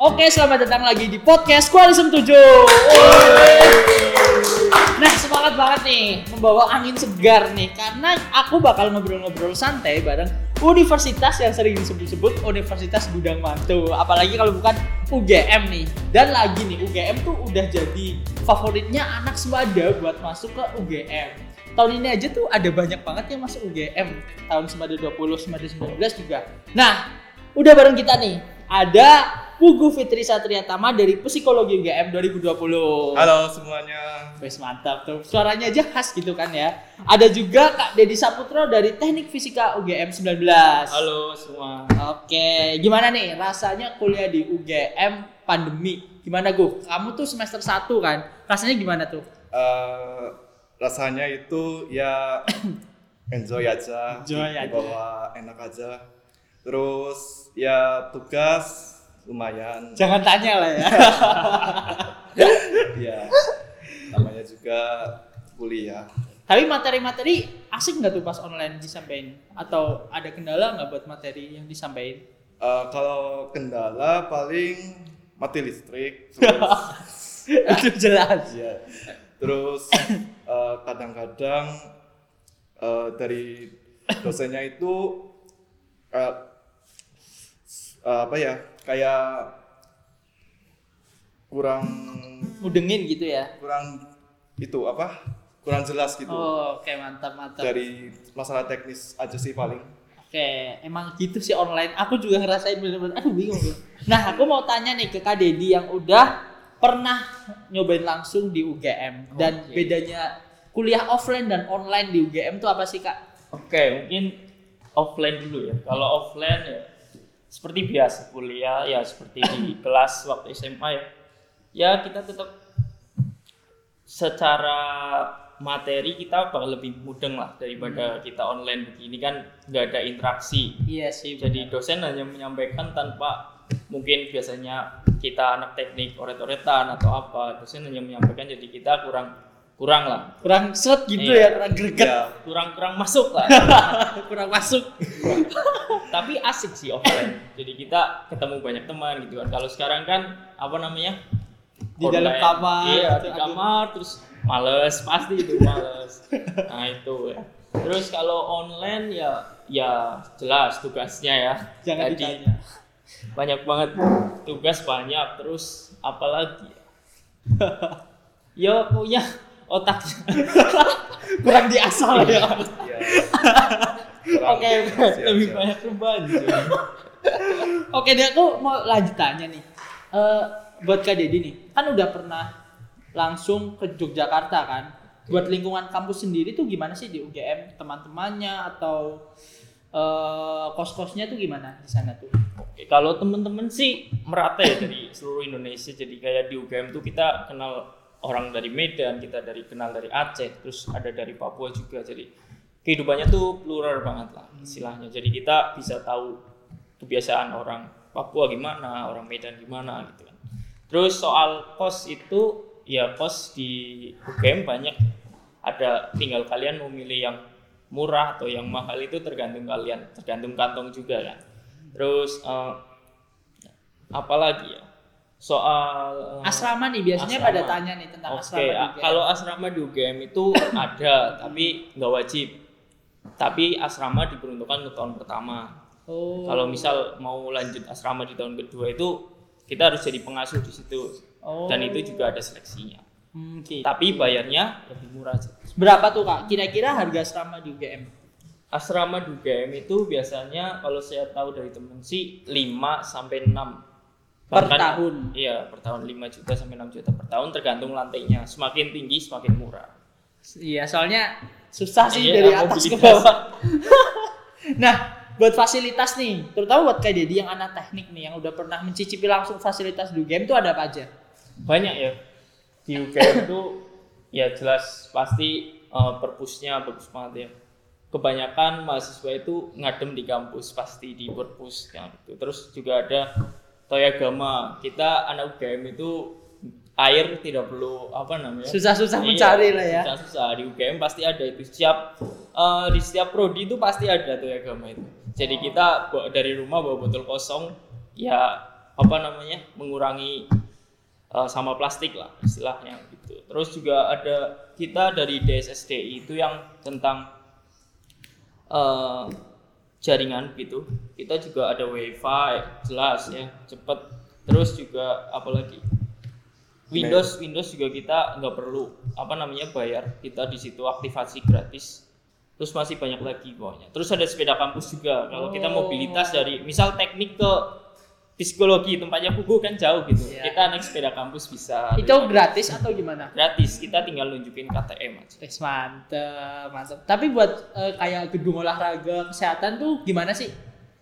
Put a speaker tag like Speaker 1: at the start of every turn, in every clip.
Speaker 1: Oke, selamat datang lagi di podcast Kualisem 7. Nah, semangat banget nih membawa angin segar nih karena aku bakal ngobrol-ngobrol santai bareng universitas yang sering disebut-sebut Universitas Gudang Mantu. Apalagi kalau bukan UGM nih. Dan lagi nih, UGM tuh udah jadi favoritnya anak semada buat masuk ke UGM. Tahun ini aja tuh ada banyak banget yang masuk UGM. Tahun semada 20, semada 19 juga. Nah, udah bareng kita nih. Ada Pugu Fitri Satriatama dari Psikologi UGM 2020.
Speaker 2: Halo semuanya.
Speaker 1: Wes mantap tuh. Suaranya aja khas gitu kan ya. Ada juga Kak Dedi Saputro dari Teknik Fisika UGM 19.
Speaker 3: Halo semua.
Speaker 1: Oke, gimana nih rasanya kuliah di UGM pandemi? Gimana Gu? Kamu tuh semester 1 kan? Rasanya gimana tuh?
Speaker 2: Eh, rasanya itu ya enjoy aja,
Speaker 1: Enjoy aja.
Speaker 2: dibawa enak aja. Terus ya tugas lumayan.
Speaker 1: Jangan tanya lah ya.
Speaker 2: ya namanya juga kuliah.
Speaker 1: Tapi materi-materi asik nggak tuh pas online disampaikan? Atau ada kendala nggak buat materi yang disampaikan?
Speaker 2: Eh, kalau kendala paling mati listrik. Terus
Speaker 1: Itu jelas.
Speaker 2: ya. Terus eh, kadang-kadang eh, dari dosennya itu eh, eh, apa ya kayak kurang
Speaker 1: Mudengin gitu ya.
Speaker 2: kurang itu apa kurang jelas gitu
Speaker 1: Oh, oke mantap mantap.
Speaker 2: dari masalah teknis aja sih paling
Speaker 1: Oke, emang gitu sih online. Aku juga ngerasain bener-bener, aduh bingung gue. Nah, aku mau tanya nih ke Kak Dedi yang udah pernah nyobain langsung di UGM. Dan bedanya kuliah offline dan online di UGM tuh apa sih Kak?
Speaker 3: Oke, mungkin offline dulu ya. Kalau offline ya seperti biasa kuliah ya seperti di kelas waktu SMA ya. Ya kita tetap secara materi kita bakal lebih mudeng lah daripada kita online begini kan nggak ada interaksi.
Speaker 1: Iya sih.
Speaker 3: Jadi dosen hanya menyampaikan tanpa mungkin biasanya kita anak teknik oret-oretan atau apa dosen hanya menyampaikan jadi kita kurang kurang lah.
Speaker 1: Kurang set gitu
Speaker 3: Iya.
Speaker 1: ya, kurang greget,
Speaker 2: ya
Speaker 3: kurang kurang masuk lah.
Speaker 1: Kurang masuk.
Speaker 3: tapi asik sih offline. Jadi kita ketemu banyak teman gitu kan. Kalau sekarang kan apa namanya?
Speaker 1: Di dalam
Speaker 3: Online.
Speaker 1: kamar,
Speaker 3: iya
Speaker 1: gitu,
Speaker 3: di
Speaker 1: aduh.
Speaker 3: kamar terus males pasti itu males. Nah itu ya. Terus kalau online ya ya jelas tugasnya ya.
Speaker 1: Jangan
Speaker 3: Jadi,
Speaker 1: ditanya.
Speaker 3: banyak banget tugas banyak terus apalagi? Ya punya otaknya
Speaker 1: Kurang diasah ya.
Speaker 2: ya kurang
Speaker 1: Oke,
Speaker 3: lebih banyak beban
Speaker 1: Oke, deh aku mau lanjut tanya nih. Eh, buat Kak Dedi nih, kan udah pernah langsung ke Yogyakarta kan? Buat lingkungan kampus sendiri tuh gimana sih di UGM? Teman-temannya atau eh, kos-kosnya tuh gimana di sana tuh?
Speaker 3: Oke, kalau temen-temen sih merata ya dari seluruh Indonesia. Jadi kayak di UGM tuh kita kenal orang dari Medan, kita dari kenal dari Aceh, terus ada dari Papua juga. Jadi kehidupannya tuh plural banget lah istilahnya. Jadi kita bisa tahu kebiasaan orang Papua gimana, orang Medan gimana gitu kan. Terus soal kos itu ya kos di UGM banyak ada tinggal kalian mau milih yang murah atau yang mahal itu tergantung kalian, tergantung kantong juga kan. Terus eh, apalagi ya soal eh,
Speaker 1: Asrama nih biasanya
Speaker 3: Asrama.
Speaker 1: pada tanya nih tentang
Speaker 3: Oke,
Speaker 1: asrama di UGM.
Speaker 3: kalau asrama di UGM itu ada, tapi nggak wajib. Tapi asrama diperuntukkan untuk tahun pertama.
Speaker 1: oh.
Speaker 3: Kalau misal mau lanjut asrama di tahun kedua itu kita harus jadi pengasuh di situ.
Speaker 1: Oh.
Speaker 3: Dan itu juga ada seleksinya.
Speaker 1: Hmm, oke.
Speaker 3: Tapi bayarnya lebih murah. sih.
Speaker 1: berapa tuh Kak? Kira-kira harga asrama di UGM?
Speaker 3: Asrama di UGM itu biasanya kalau saya tahu dari temen sih 5 sampai 6
Speaker 1: Per tahun?
Speaker 3: Iya, per tahun 5 juta sampai 6 juta per tahun tergantung lantainya. Semakin tinggi semakin murah.
Speaker 1: Iya, soalnya susah sih
Speaker 3: Iya,
Speaker 1: dari atas ke bawah. nah, buat fasilitas nih, terutama buat Kak Dedi yang anak teknik nih, yang udah pernah mencicipi langsung fasilitas di game itu ada apa aja?
Speaker 3: Banyak ya. Di UGM itu ya jelas pasti eh, perpusnya bagus banget ya. Kebanyakan mahasiswa itu ngadem di kampus pasti di perpus yang itu. Terus juga ada Toyagama. Kita anak UGM itu air tidak perlu apa namanya
Speaker 1: Susah-susah
Speaker 3: Iya,
Speaker 1: mencari lah ya.
Speaker 3: susah-susah di UGM pasti ada itu setiap eh, di setiap prodi itu pasti ada tuh agama itu jadi kita dari rumah bawa botol kosong ya apa namanya mengurangi uh, sampah plastik lah istilahnya gitu. Terus juga ada kita dari DSSDI itu yang tentang uh, jaringan gitu. Kita juga ada WiFi jelas ya cepet. Terus juga apalagi Windows Windows juga kita nggak perlu apa namanya bayar kita di situ aktivasi gratis terus masih banyak lagi pokoknya terus ada sepeda kampus juga kalau kita
Speaker 1: Oh.
Speaker 3: mobilitas dari misal teknik ke psikologi tempatnya buku kan jauh gitu.
Speaker 1: Iya.
Speaker 3: kita naik sepeda kampus bisa
Speaker 1: Itu gratis atau gimana?
Speaker 3: gratis kita tinggal nunjukin KTM aja.
Speaker 1: Wes mantep, mantep. Tapi buat eh, kayak gedung olahraga kesehatan tuh gimana sih?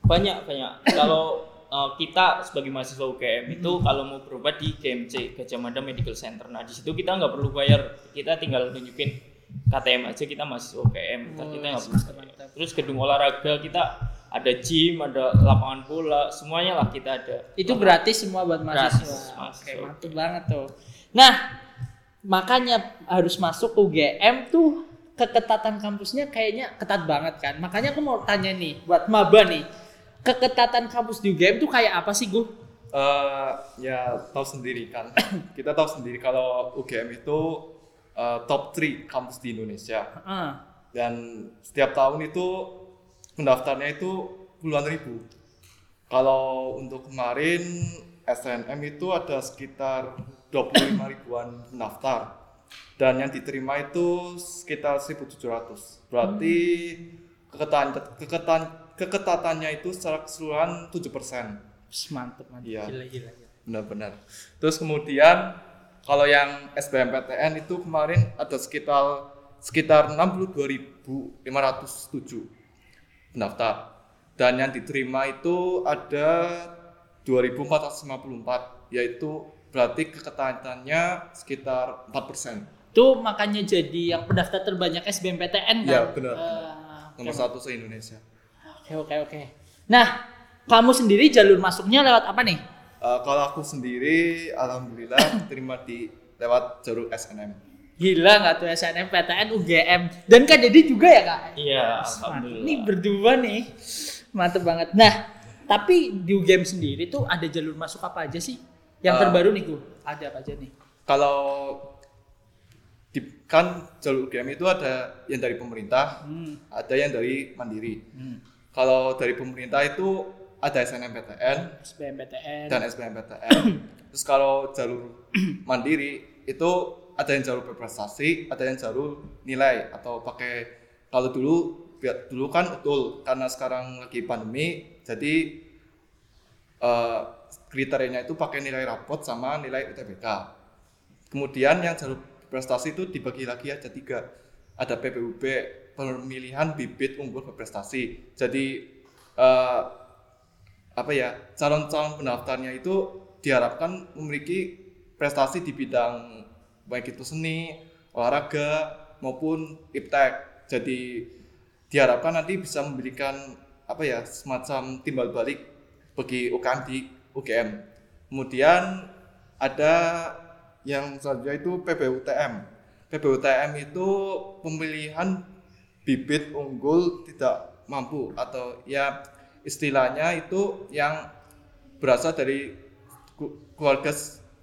Speaker 3: banyak banyak. Kalau uh, kita sebagai mahasiswa UGM itu kalau mau berobat di GMC Gajah Mada Medical Center. Nah di situ kita nggak perlu bayar. Kita tinggal nunjukin KTM aja kita mahasiswa UGM kita
Speaker 1: Oh,
Speaker 3: kita nggak perlu terus gedung olahraga kita ada gym ada lapangan bola semuanya lah kita ada
Speaker 1: Itu gratis semua buat
Speaker 3: Gratis,
Speaker 1: mahasiswa. Oke,
Speaker 3: mahasiswa.
Speaker 1: mantep banget tuh. Nah, makanya harus masuk UGM tuh keketatan kampusnya kayaknya ketat banget kan. Makanya aku mau tanya nih buat maba nih. Keketatan kampus di UGM tuh kayak apa sih, Gu?
Speaker 2: Eh, ya tahu sendiri kan. Kita tahu sendiri kalau UGM itu eh, top 3 kampus di Indonesia
Speaker 1: Heeh.
Speaker 2: dan setiap tahun itu pendaftarnya itu puluhan ribu. Kalau untuk kemarin SNM itu ada sekitar 25 ribuan pendaftar dan yang diterima itu sekitar 1.700. Berarti keketan, keketan, keketatannya itu secara keseluruhan 7%.
Speaker 1: Wes, Mantep, mantep.
Speaker 2: Iya.
Speaker 1: Gila, gila, gila.
Speaker 2: Benar-benar. Terus kemudian kalau yang SBMPTN itu kemarin ada sekitar sekitar 62.507 pendaftar. Dan yang diterima itu ada 2.454 yaitu berarti keketatannya sekitar 4%.
Speaker 1: Itu makanya jadi yang pendaftar terbanyak SBMPTN kan?
Speaker 2: Iya, benar.
Speaker 1: Ah,
Speaker 2: Nomor
Speaker 1: oke.
Speaker 2: satu se-Indonesia.
Speaker 1: Oke, oke, oke. Nah, kamu sendiri jalur masuknya lewat apa nih?
Speaker 2: Eh, kalau aku sendiri alhamdulillah terima di lewat jalur SNM.
Speaker 1: Gila nggak tuh SNM, PTN, UGM dan Kak Dedi juga ya kak?
Speaker 3: iya alhamdulillah
Speaker 1: Ini berdua nih, mantep banget. Nah, tapi di UGM sendiri tuh ada jalur masuk apa aja sih? Yang
Speaker 2: Ah.
Speaker 1: terbaru nih gue, ada apa aja nih?
Speaker 2: Kalau di, kan jalur UGM itu ada yang dari pemerintah,
Speaker 1: Hmm.
Speaker 2: ada yang dari mandiri.
Speaker 1: hmm.
Speaker 2: Kalau dari pemerintah itu ada SNMPTN
Speaker 1: SBMPTN.
Speaker 2: dan SBMPTN. Terus kalau jalur mandiri itu ada yang jalur berprestasi, ada yang jalur nilai atau pakai kalau dulu dulu kan betul karena sekarang lagi pandemi jadi eh, kriterianya itu pakai nilai rapot sama nilai UTBK. Kemudian yang jalur prestasi itu dibagi lagi ada tiga. Ada PPUB pemilihan bibit unggul berprestasi. Jadi eh, apa ya calon-calon pendaftarnya itu diharapkan memiliki prestasi di bidang baik itu seni, olahraga maupun iptek. Jadi diharapkan nanti bisa memberikan apa ya semacam timbal balik bagi UKM di UGM. Kemudian ada yang selanjutnya itu PBUTM. PBUTM itu pemilihan bibit unggul tidak mampu atau ya istilahnya itu yang berasal dari keluarga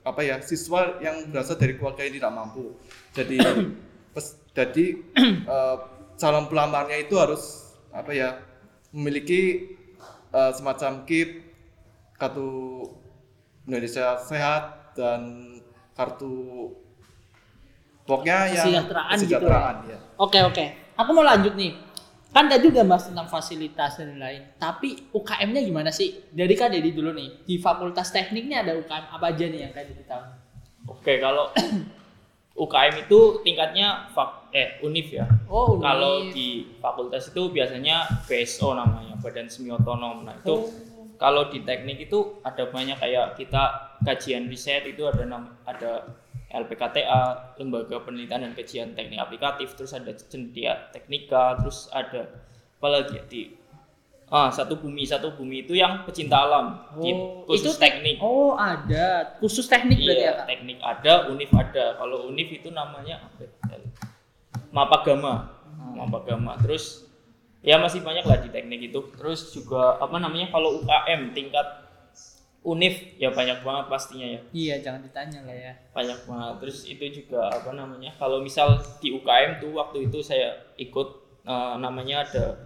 Speaker 2: apa ya siswa yang berasal dari keluarga yang tidak mampu. Jadi pes- jadi eh, calon pelamarnya itu harus apa ya memiliki eh, semacam KIP kartu Indonesia Sehat dan kartu pokoknya yang
Speaker 1: Kesejahteraan gitu
Speaker 2: kesejahteraan, ya.
Speaker 1: Oke oke, aku mau lanjut nih. Kan tadi udah bahas tentang fasilitas dan lain-lain. Tapi UKM-nya gimana sih? Dari Kak Dedi dulu nih. Di Fakultas Tekniknya ada UKM apa aja nih yang Dedi tahu?
Speaker 3: oke kalau UKM itu tingkatnya fak eh univ ya
Speaker 1: Oh,
Speaker 3: Kalau
Speaker 1: Univ.
Speaker 3: di fakultas itu biasanya BSO namanya, Badan Semi Otonom. Nah, itu
Speaker 1: Oh.
Speaker 3: kalau di teknik itu ada banyak kayak kita kajian riset itu ada ada LPKTA, Lembaga Penelitian dan Kajian Teknik Aplikatif, terus ada cendia teknika, terus ada apa lagi ya di ah satu bumi satu bumi itu yang pecinta alam di
Speaker 1: Oh,
Speaker 3: khusus
Speaker 1: itu-
Speaker 3: teknik.
Speaker 1: Oh, ada. Khusus teknik berarti ya,
Speaker 3: Iya,
Speaker 1: Kak?
Speaker 3: teknik ada, univ ada. Kalau univ itu namanya apa? ya? Mapagama. Mapagama. Terus ya masih banyak lah di teknik itu. Terus juga apa namanya kalau UKM tingkat Unif ya banyak banget pastinya ya.
Speaker 1: Iya, jangan ditanya lah ya.
Speaker 3: Banyak banget. Terus itu juga apa namanya? Kalau misal di UKM tuh waktu itu saya ikut eh, namanya ada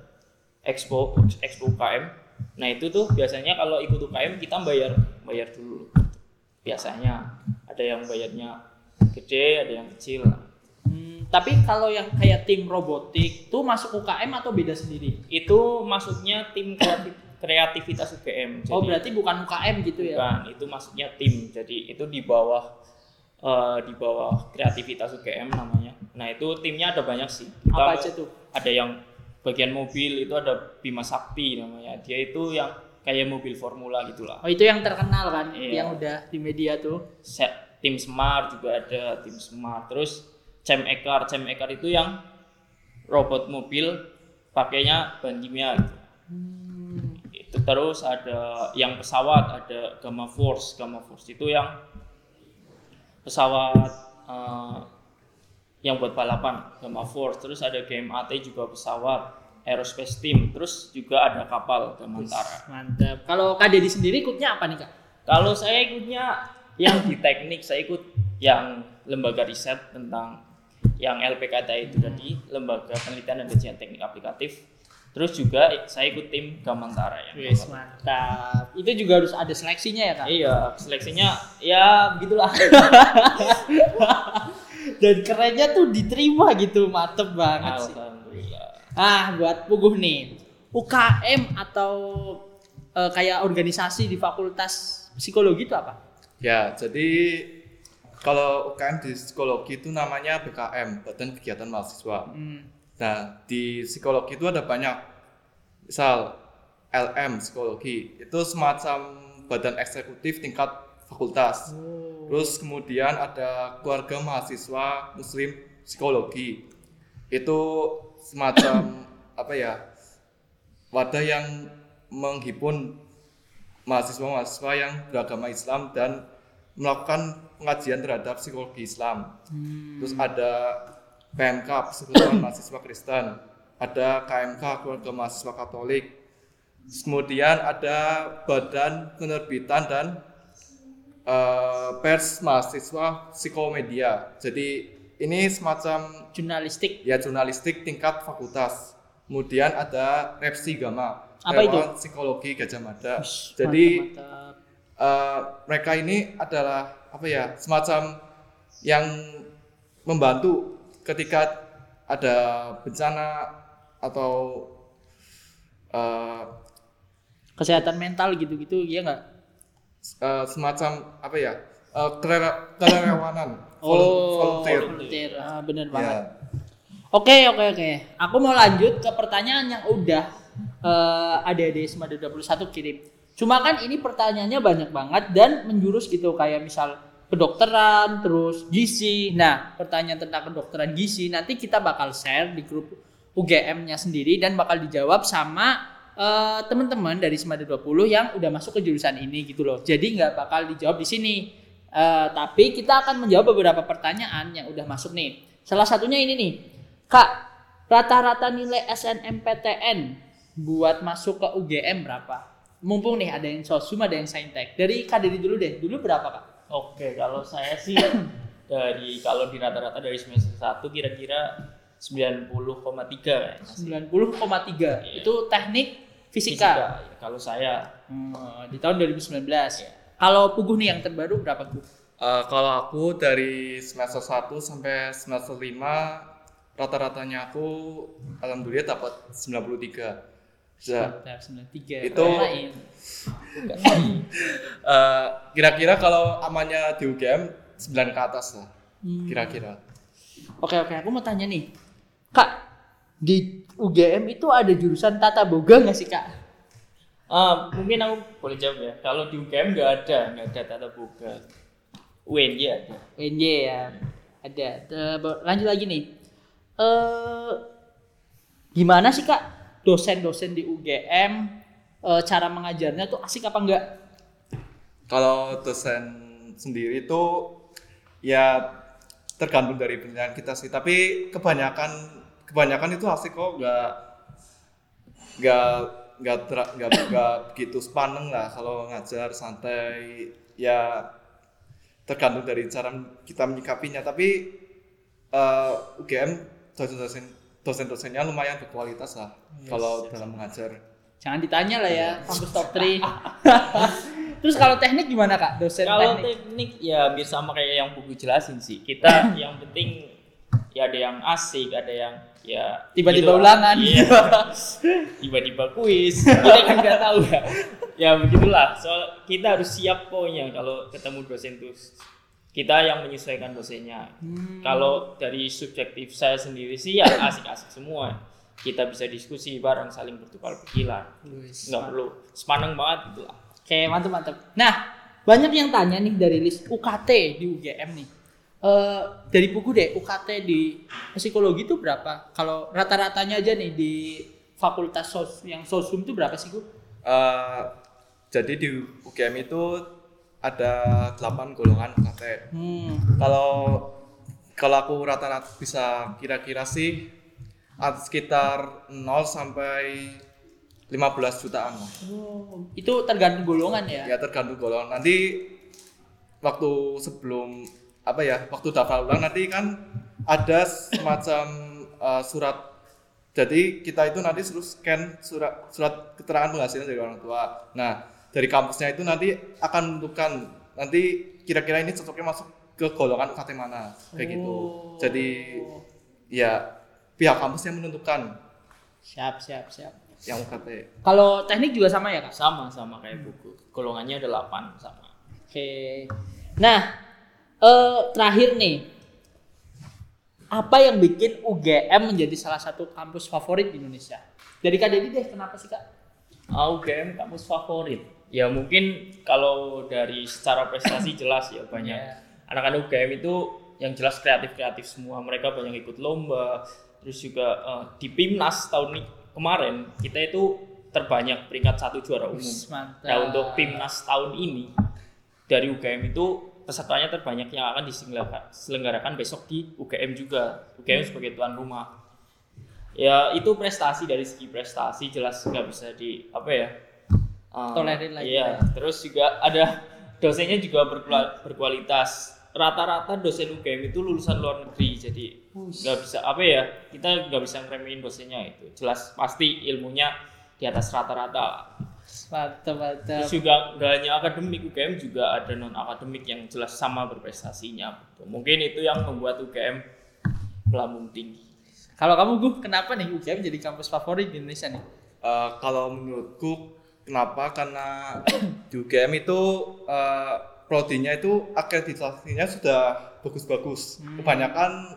Speaker 3: Expo Expo UKM. Nah, itu tuh biasanya kalau ikut UKM kita bayar bayar dulu. Biasanya ada yang bayarnya gede, ada yang kecil.
Speaker 1: Hmm, tapi kalau yang kayak tim robotik tuh masuk UKM atau beda sendiri?
Speaker 3: Itu masuknya tim kreatif- kreativitas UGM.
Speaker 1: oh,
Speaker 3: Jadi-
Speaker 1: berarti bukan UKM gitu ya?
Speaker 3: Bukan, itu masuknya tim. Jadi itu di bawah eh, di bawah kreativitas UGM namanya. Nah, itu timnya ada banyak sih. Kita
Speaker 1: Apa aja tuh?
Speaker 3: Ada yang bagian mobil itu ada Bima Sakti namanya. Dia itu yang kayak mobil formula gitulah.
Speaker 1: Oh, itu yang terkenal kan,
Speaker 3: Iya.
Speaker 1: yang udah di media tuh.
Speaker 3: Se- tim Smart juga ada tim Smart. Terus Cem Ekar, Cem Ekar itu yang robot mobil pakainya bahan kimia gitu. itu terus ada yang pesawat ada Gamma Force. Gamma Force itu yang pesawat eh, yang buat balapan. Gamma Force. Terus ada GMAT juga pesawat. Aerospace team. Terus juga ada kapal Gamantara
Speaker 1: Mantap. Kalau Kak Dedi sendiri ikutnya apa nih, Kak?
Speaker 3: kalau saya ikutnya yang di teknik saya ikut yang lembaga riset tentang yang LPKT itu tadi lembaga penelitian dan kajian teknik aplikatif terus juga saya ikut tim Gamantara ya
Speaker 1: Wis, mantap. Itu juga harus ada seleksinya ya, Kak?
Speaker 3: Iya, seleksinya ya begitulah.
Speaker 1: Dan kerennya tuh diterima gitu, mantep banget sih.
Speaker 3: Alhamdulillah.
Speaker 1: Ah, buat Puguh nih. UKM atau eh, kayak organisasi di fakultas psikologi itu apa?
Speaker 2: Ya, jadi kalau UKM di psikologi itu namanya BKM, Badan Kegiatan Mahasiswa.
Speaker 1: Hmm.
Speaker 2: Nah, di psikologi itu ada banyak. Misal LM psikologi itu semacam badan eksekutif tingkat fakultas. Terus kemudian ada keluarga mahasiswa muslim psikologi. Itu semacam apa ya? wadah yang menghimpun mahasiswa-mahasiswa yang beragama Islam dan melakukan pengajian terhadap psikologi Islam. Terus ada PMK Persekutuan Mahasiswa Kristen, ada KMK Keluarga Mahasiswa Katolik. Kemudian ada Badan Penerbitan dan eh, Pers Mahasiswa Psikomedia. Jadi ini semacam
Speaker 1: Jurnalistik.
Speaker 2: ya jurnalistik tingkat fakultas. Kemudian ada Repsi Gama,
Speaker 1: Apa itu?
Speaker 2: Psikologi Gajah Mada.
Speaker 1: Wih,
Speaker 2: Jadi
Speaker 1: mantap, mantap.
Speaker 2: eh, mereka ini adalah apa ya semacam yang membantu ketika ada bencana atau eh,
Speaker 1: kesehatan mental gitu-gitu, iya nggak?
Speaker 2: eh, semacam apa ya eh, kerela- kerelawanan
Speaker 1: Oh,
Speaker 2: volunteer.
Speaker 1: volunteer. Ah, bener
Speaker 2: Ya.
Speaker 1: banget. Oke, oke, oke. Aku mau lanjut ke pertanyaan yang udah eh adik-adik Semada 21 kirim. Cuma kan ini pertanyaannya banyak banget dan menjurus gitu kayak misal kedokteran, terus gizi. Nah, pertanyaan tentang kedokteran gizi nanti kita bakal share di grup UGM-nya sendiri dan bakal dijawab sama eh, teman-teman dari Semada 20 yang udah masuk ke jurusan ini gitu loh. Jadi nggak bakal dijawab di sini. Eh, tapi kita akan menjawab beberapa pertanyaan yang udah masuk nih. Salah satunya ini nih. Kak, rata-rata nilai SNMPTN buat masuk ke UGM berapa? Mumpung nih ada yang sosum, ada yang saintek. Dari Kak Dedi dulu deh. Dulu berapa, Kak?
Speaker 3: Oke, kalau saya sih dari kalau di rata-rata dari semester 1 kira-kira 90,3 kayaknya.
Speaker 1: 90,3.
Speaker 3: Iya.
Speaker 1: Itu teknik fisika.
Speaker 3: ya, kalau saya
Speaker 1: Hmm, di tahun 2019. Kalau Puguh nih yang terbaru berapa, Puguh?
Speaker 2: Eh, kalau aku dari semester 1 sampai semester 5 rata-ratanya aku alhamdulillah dapat 93. Ya,
Speaker 1: 93.
Speaker 2: Itu- eh, kira-kira kalau amannya di UGM 9 ke atas lah.
Speaker 1: Hmm.
Speaker 2: Kira-kira.
Speaker 1: Oke, oke. Aku mau tanya nih. Kak, di UGM itu ada jurusan tata boga nggak sih, Kak?
Speaker 3: Ah, mungkin aku boleh jawab ya. Kalau di UGM nggak ada, nggak ada tata boga. UNY ada.
Speaker 1: UNJ ya. Ada. Lanjut lagi nih. Eh gimana sih Kak dosen-dosen di UGM eh, cara mengajarnya tuh asik apa enggak?
Speaker 2: Kalau dosen sendiri itu ya tergantung dari penilaian kita sih. Tapi kebanyakan kebanyakan itu asik kok nggak nggak nggak ter- nggak nggak begitu sepaneng lah kalau ngajar santai ya tergantung dari cara kita menyikapinya tapi eh, UGM dosen-dosen dosen-dosennya lumayan berkualitas lah kalau dalam mengajar
Speaker 1: Jangan ditanya lah ya, kampus top 3. Terus kalau teknik gimana kak? Dosen
Speaker 3: Kalau
Speaker 1: teknik?
Speaker 3: teknik ya hampir sama kayak yang buku jelasin sih. Kita yang penting ya ada yang asik, ada yang ya
Speaker 1: Tiba-tiba
Speaker 3: gitu.
Speaker 1: ulangan.
Speaker 3: Iya. Tiba-tiba kuis. Kita kan nggak tahu ya. Ya begitulah. Soal kita harus siap pokoknya kalau ketemu dosen tuh kita yang menyesuaikan dosennya.
Speaker 1: Hmm.
Speaker 3: Kalau dari subjektif saya sendiri sih ya asik-asik semua. Kita bisa diskusi bareng saling bertukar pikiran. Nggak perlu sepaneng banget gitu lah.
Speaker 1: Oke, mantap mantap. Nah, banyak yang tanya nih dari list UKT di UGM nih. Eh dari buku deh, UKT di psikologi itu berapa? Kalau rata-ratanya aja nih di fakultas sos yang sosum itu berapa sih, Gu?
Speaker 2: Eh, jadi di UGM itu ada 8 golongan UKT
Speaker 1: Hmm.
Speaker 2: kalau kalau aku rata-rata bisa kira-kira sih sekitar 0 sampai 15 jutaan.
Speaker 1: Oh, itu tergantung golongan ya.
Speaker 2: Ya tergantung golongan. Nanti waktu sebelum apa ya, waktu daftar ulang nanti kan ada semacam uh, surat. Jadi kita itu nanti suruh scan surat surat keterangan penghasilan dari orang tua. Nah, dari kampusnya itu nanti akan menentukan nanti kira-kira ini cocoknya masuk ke golongan UKT mana kayak gitu.
Speaker 1: Oh.
Speaker 2: Jadi ya pihak kampus yang menentukan
Speaker 1: Siap, siap, siap.
Speaker 2: yang UKT.
Speaker 1: Kalau teknik juga sama ya, Kak?
Speaker 3: Sama sama kayak buku. Golongannya ada 8 sama.
Speaker 1: Oke. Nah, eh terakhir nih. Apa yang bikin UGM menjadi salah satu kampus favorit di Indonesia? Dari Kak Dedi deh, kenapa sih Kak?
Speaker 3: Ah, UGM kampus favorit. Ya mungkin kalau dari secara prestasi jelas ya banyak.
Speaker 1: Iya.
Speaker 3: Anak-anak UGM itu yang jelas kreatif-kreatif semua. Mereka banyak ikut lomba. Terus juga eh, di PIMNAS tahun ini kemarin kita itu terbanyak peringkat satu juara umum.
Speaker 1: Mantap.
Speaker 3: Nah untuk PIMNAS tahun ini dari UGM itu pesertanya terbanyak yang akan diselenggarakan selenggarakan besok di UGM juga. UGM sebagai tuan rumah. Ya itu prestasi dari segi prestasi jelas nggak bisa di apa ya uh,
Speaker 1: Tolerir lagi
Speaker 3: Iya.
Speaker 1: ya.
Speaker 3: Terus juga ada dosennya juga berkualitas. Rata-rata dosen UGM itu lulusan luar negeri jadi nggak bisa apa ya kita nggak bisa ngeremehin dosennya itu jelas pasti ilmunya di atas rata-rata
Speaker 1: Mantap, mantap.
Speaker 3: Terus juga nggak hanya akademik UGM juga ada non akademik yang jelas sama berprestasinya. Mungkin itu yang membuat UGM melambung tinggi.
Speaker 1: Kalau kamu Gu, kenapa nih UGM jadi kampus favorit di Indonesia nih?
Speaker 2: Eh, kalau menurutku kenapa karena di UGM itu eh, prodinya itu akreditasinya sudah bagus-bagus. Kebanyakan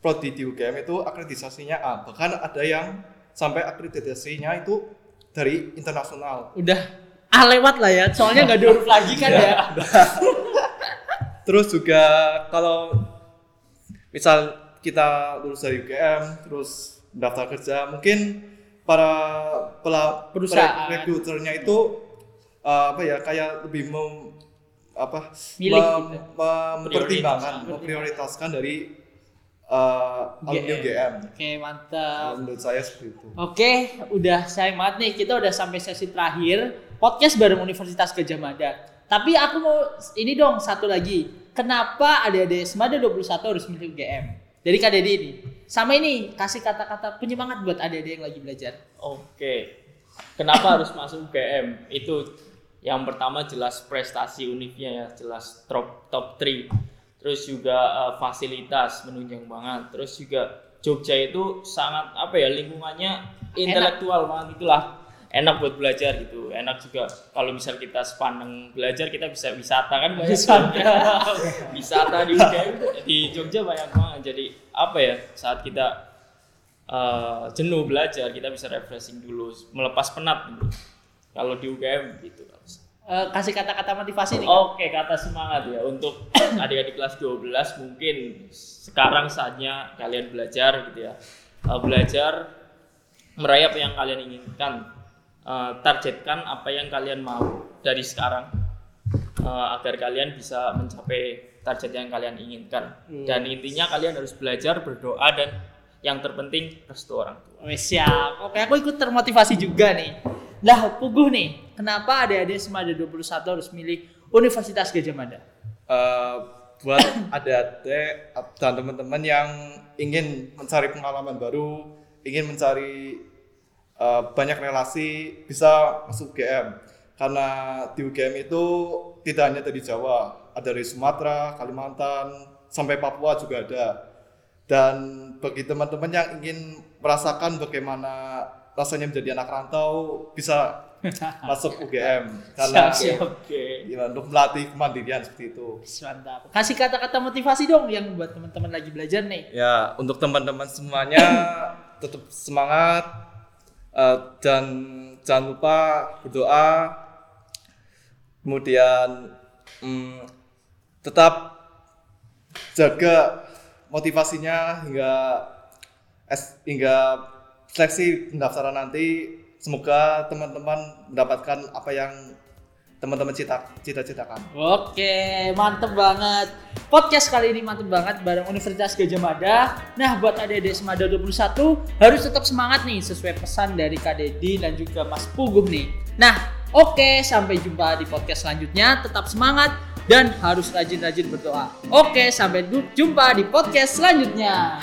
Speaker 2: prodi di UGM itu akreditasinya A, bahkan ada yang sampai akreditasinya itu dari internasional.
Speaker 1: Udah ah lewat lah ya, soalnya nggak diurus lagi kan ya.
Speaker 2: Terus juga kalau misal kita lulus dari UGM terus daftar kerja mungkin para pela,
Speaker 1: Perusahaan.
Speaker 2: rekruternya itu uh, apa ya kayak lebih mem, apa
Speaker 1: Milih
Speaker 2: mem-
Speaker 1: gitu.
Speaker 2: mem- mempertimbangkan
Speaker 3: Prioritas.
Speaker 2: memprioritaskan dari uh, alumni UGM.
Speaker 1: Oke, mantap.
Speaker 2: Menurut saya seperti itu.
Speaker 1: Oke, udah sayang banget nih. Kita udah sampai sesi terakhir podcast bareng Universitas Gajah Mada. Tapi aku mau ini dong satu lagi. Kenapa adik-adik Semada 21 harus milih UGM? Dari Kak Dedi ini. Sama ini kasih kata-kata penyemangat buat adik-adik yang lagi belajar.
Speaker 3: Oke. Kenapa harus masuk UGM? Itu yang pertama jelas prestasi univnya ya, jelas top top 3. Terus juga eh, fasilitas menunjang banget. Terus juga Jogja itu sangat apa ya lingkungannya intelektual banget itulah enak buat belajar gitu. Enak juga kalau misal kita sepaneng belajar kita bisa wisata kan banyak
Speaker 1: Wisata.
Speaker 3: wisata di UGM di Jogja banyak banget. Jadi apa ya saat kita eh, jenuh belajar kita bisa refreshing dulu melepas penat dulu. Kalau di UGM gitu.
Speaker 1: Eh, kasih kata-kata motivasi nih.
Speaker 3: Oke kata semangat ya. Untuk adik-adik kelas 12 mungkin sekarang saatnya kalian belajar gitu ya. Eh, belajar meraih apa yang kalian inginkan Eh, targetkan apa yang kalian mau dari sekarang eh, agar kalian bisa mencapai target yang kalian inginkan dan intinya kalian harus belajar berdoa dan yang terpenting restu orang tua
Speaker 1: Wes siap. Oke, aku ikut termotivasi juga nih. Lah, Puguh nih, kenapa adik-adik Semada 21 harus milih Universitas Gajah Mada?
Speaker 2: Eh, buat adik-adik dan teman-teman yang ingin mencari pengalaman baru, ingin mencari eh, banyak relasi, bisa masuk UGM. Karena di UGM itu tidak hanya dari Jawa, ada dari Sumatera, Kalimantan, sampai Papua juga ada. Dan bagi teman-teman yang ingin merasakan bagaimana rasanya menjadi anak rantau, bisa masuk UGM. Karena
Speaker 1: Siap, siap.
Speaker 3: Oke.
Speaker 2: ya, untuk melatih kemandirian seperti itu.
Speaker 1: Mantap. Kasih kata-kata motivasi dong yang buat teman-teman lagi belajar nih.
Speaker 2: Ya, untuk teman-teman semuanya tetap semangat eh, dan jangan lupa berdoa. Kemudian mm, tetap jaga motivasinya hingga hingga seleksi pendaftaran nanti. Semoga teman-teman mendapatkan apa yang teman-teman cita- cita-citakan.
Speaker 1: Oke, mantep banget. Podcast kali ini mantep banget bareng Universitas Gajah Mada. Nah, buat adik-adik Semada 21 harus tetap semangat nih sesuai pesan dari Kak Dedi dan juga Mas Puguh nih. Nah, oke, sampai jumpa di podcast selanjutnya. Tetap semangat dan harus rajin-rajin berdoa. Oke, sampai jumpa di podcast selanjutnya.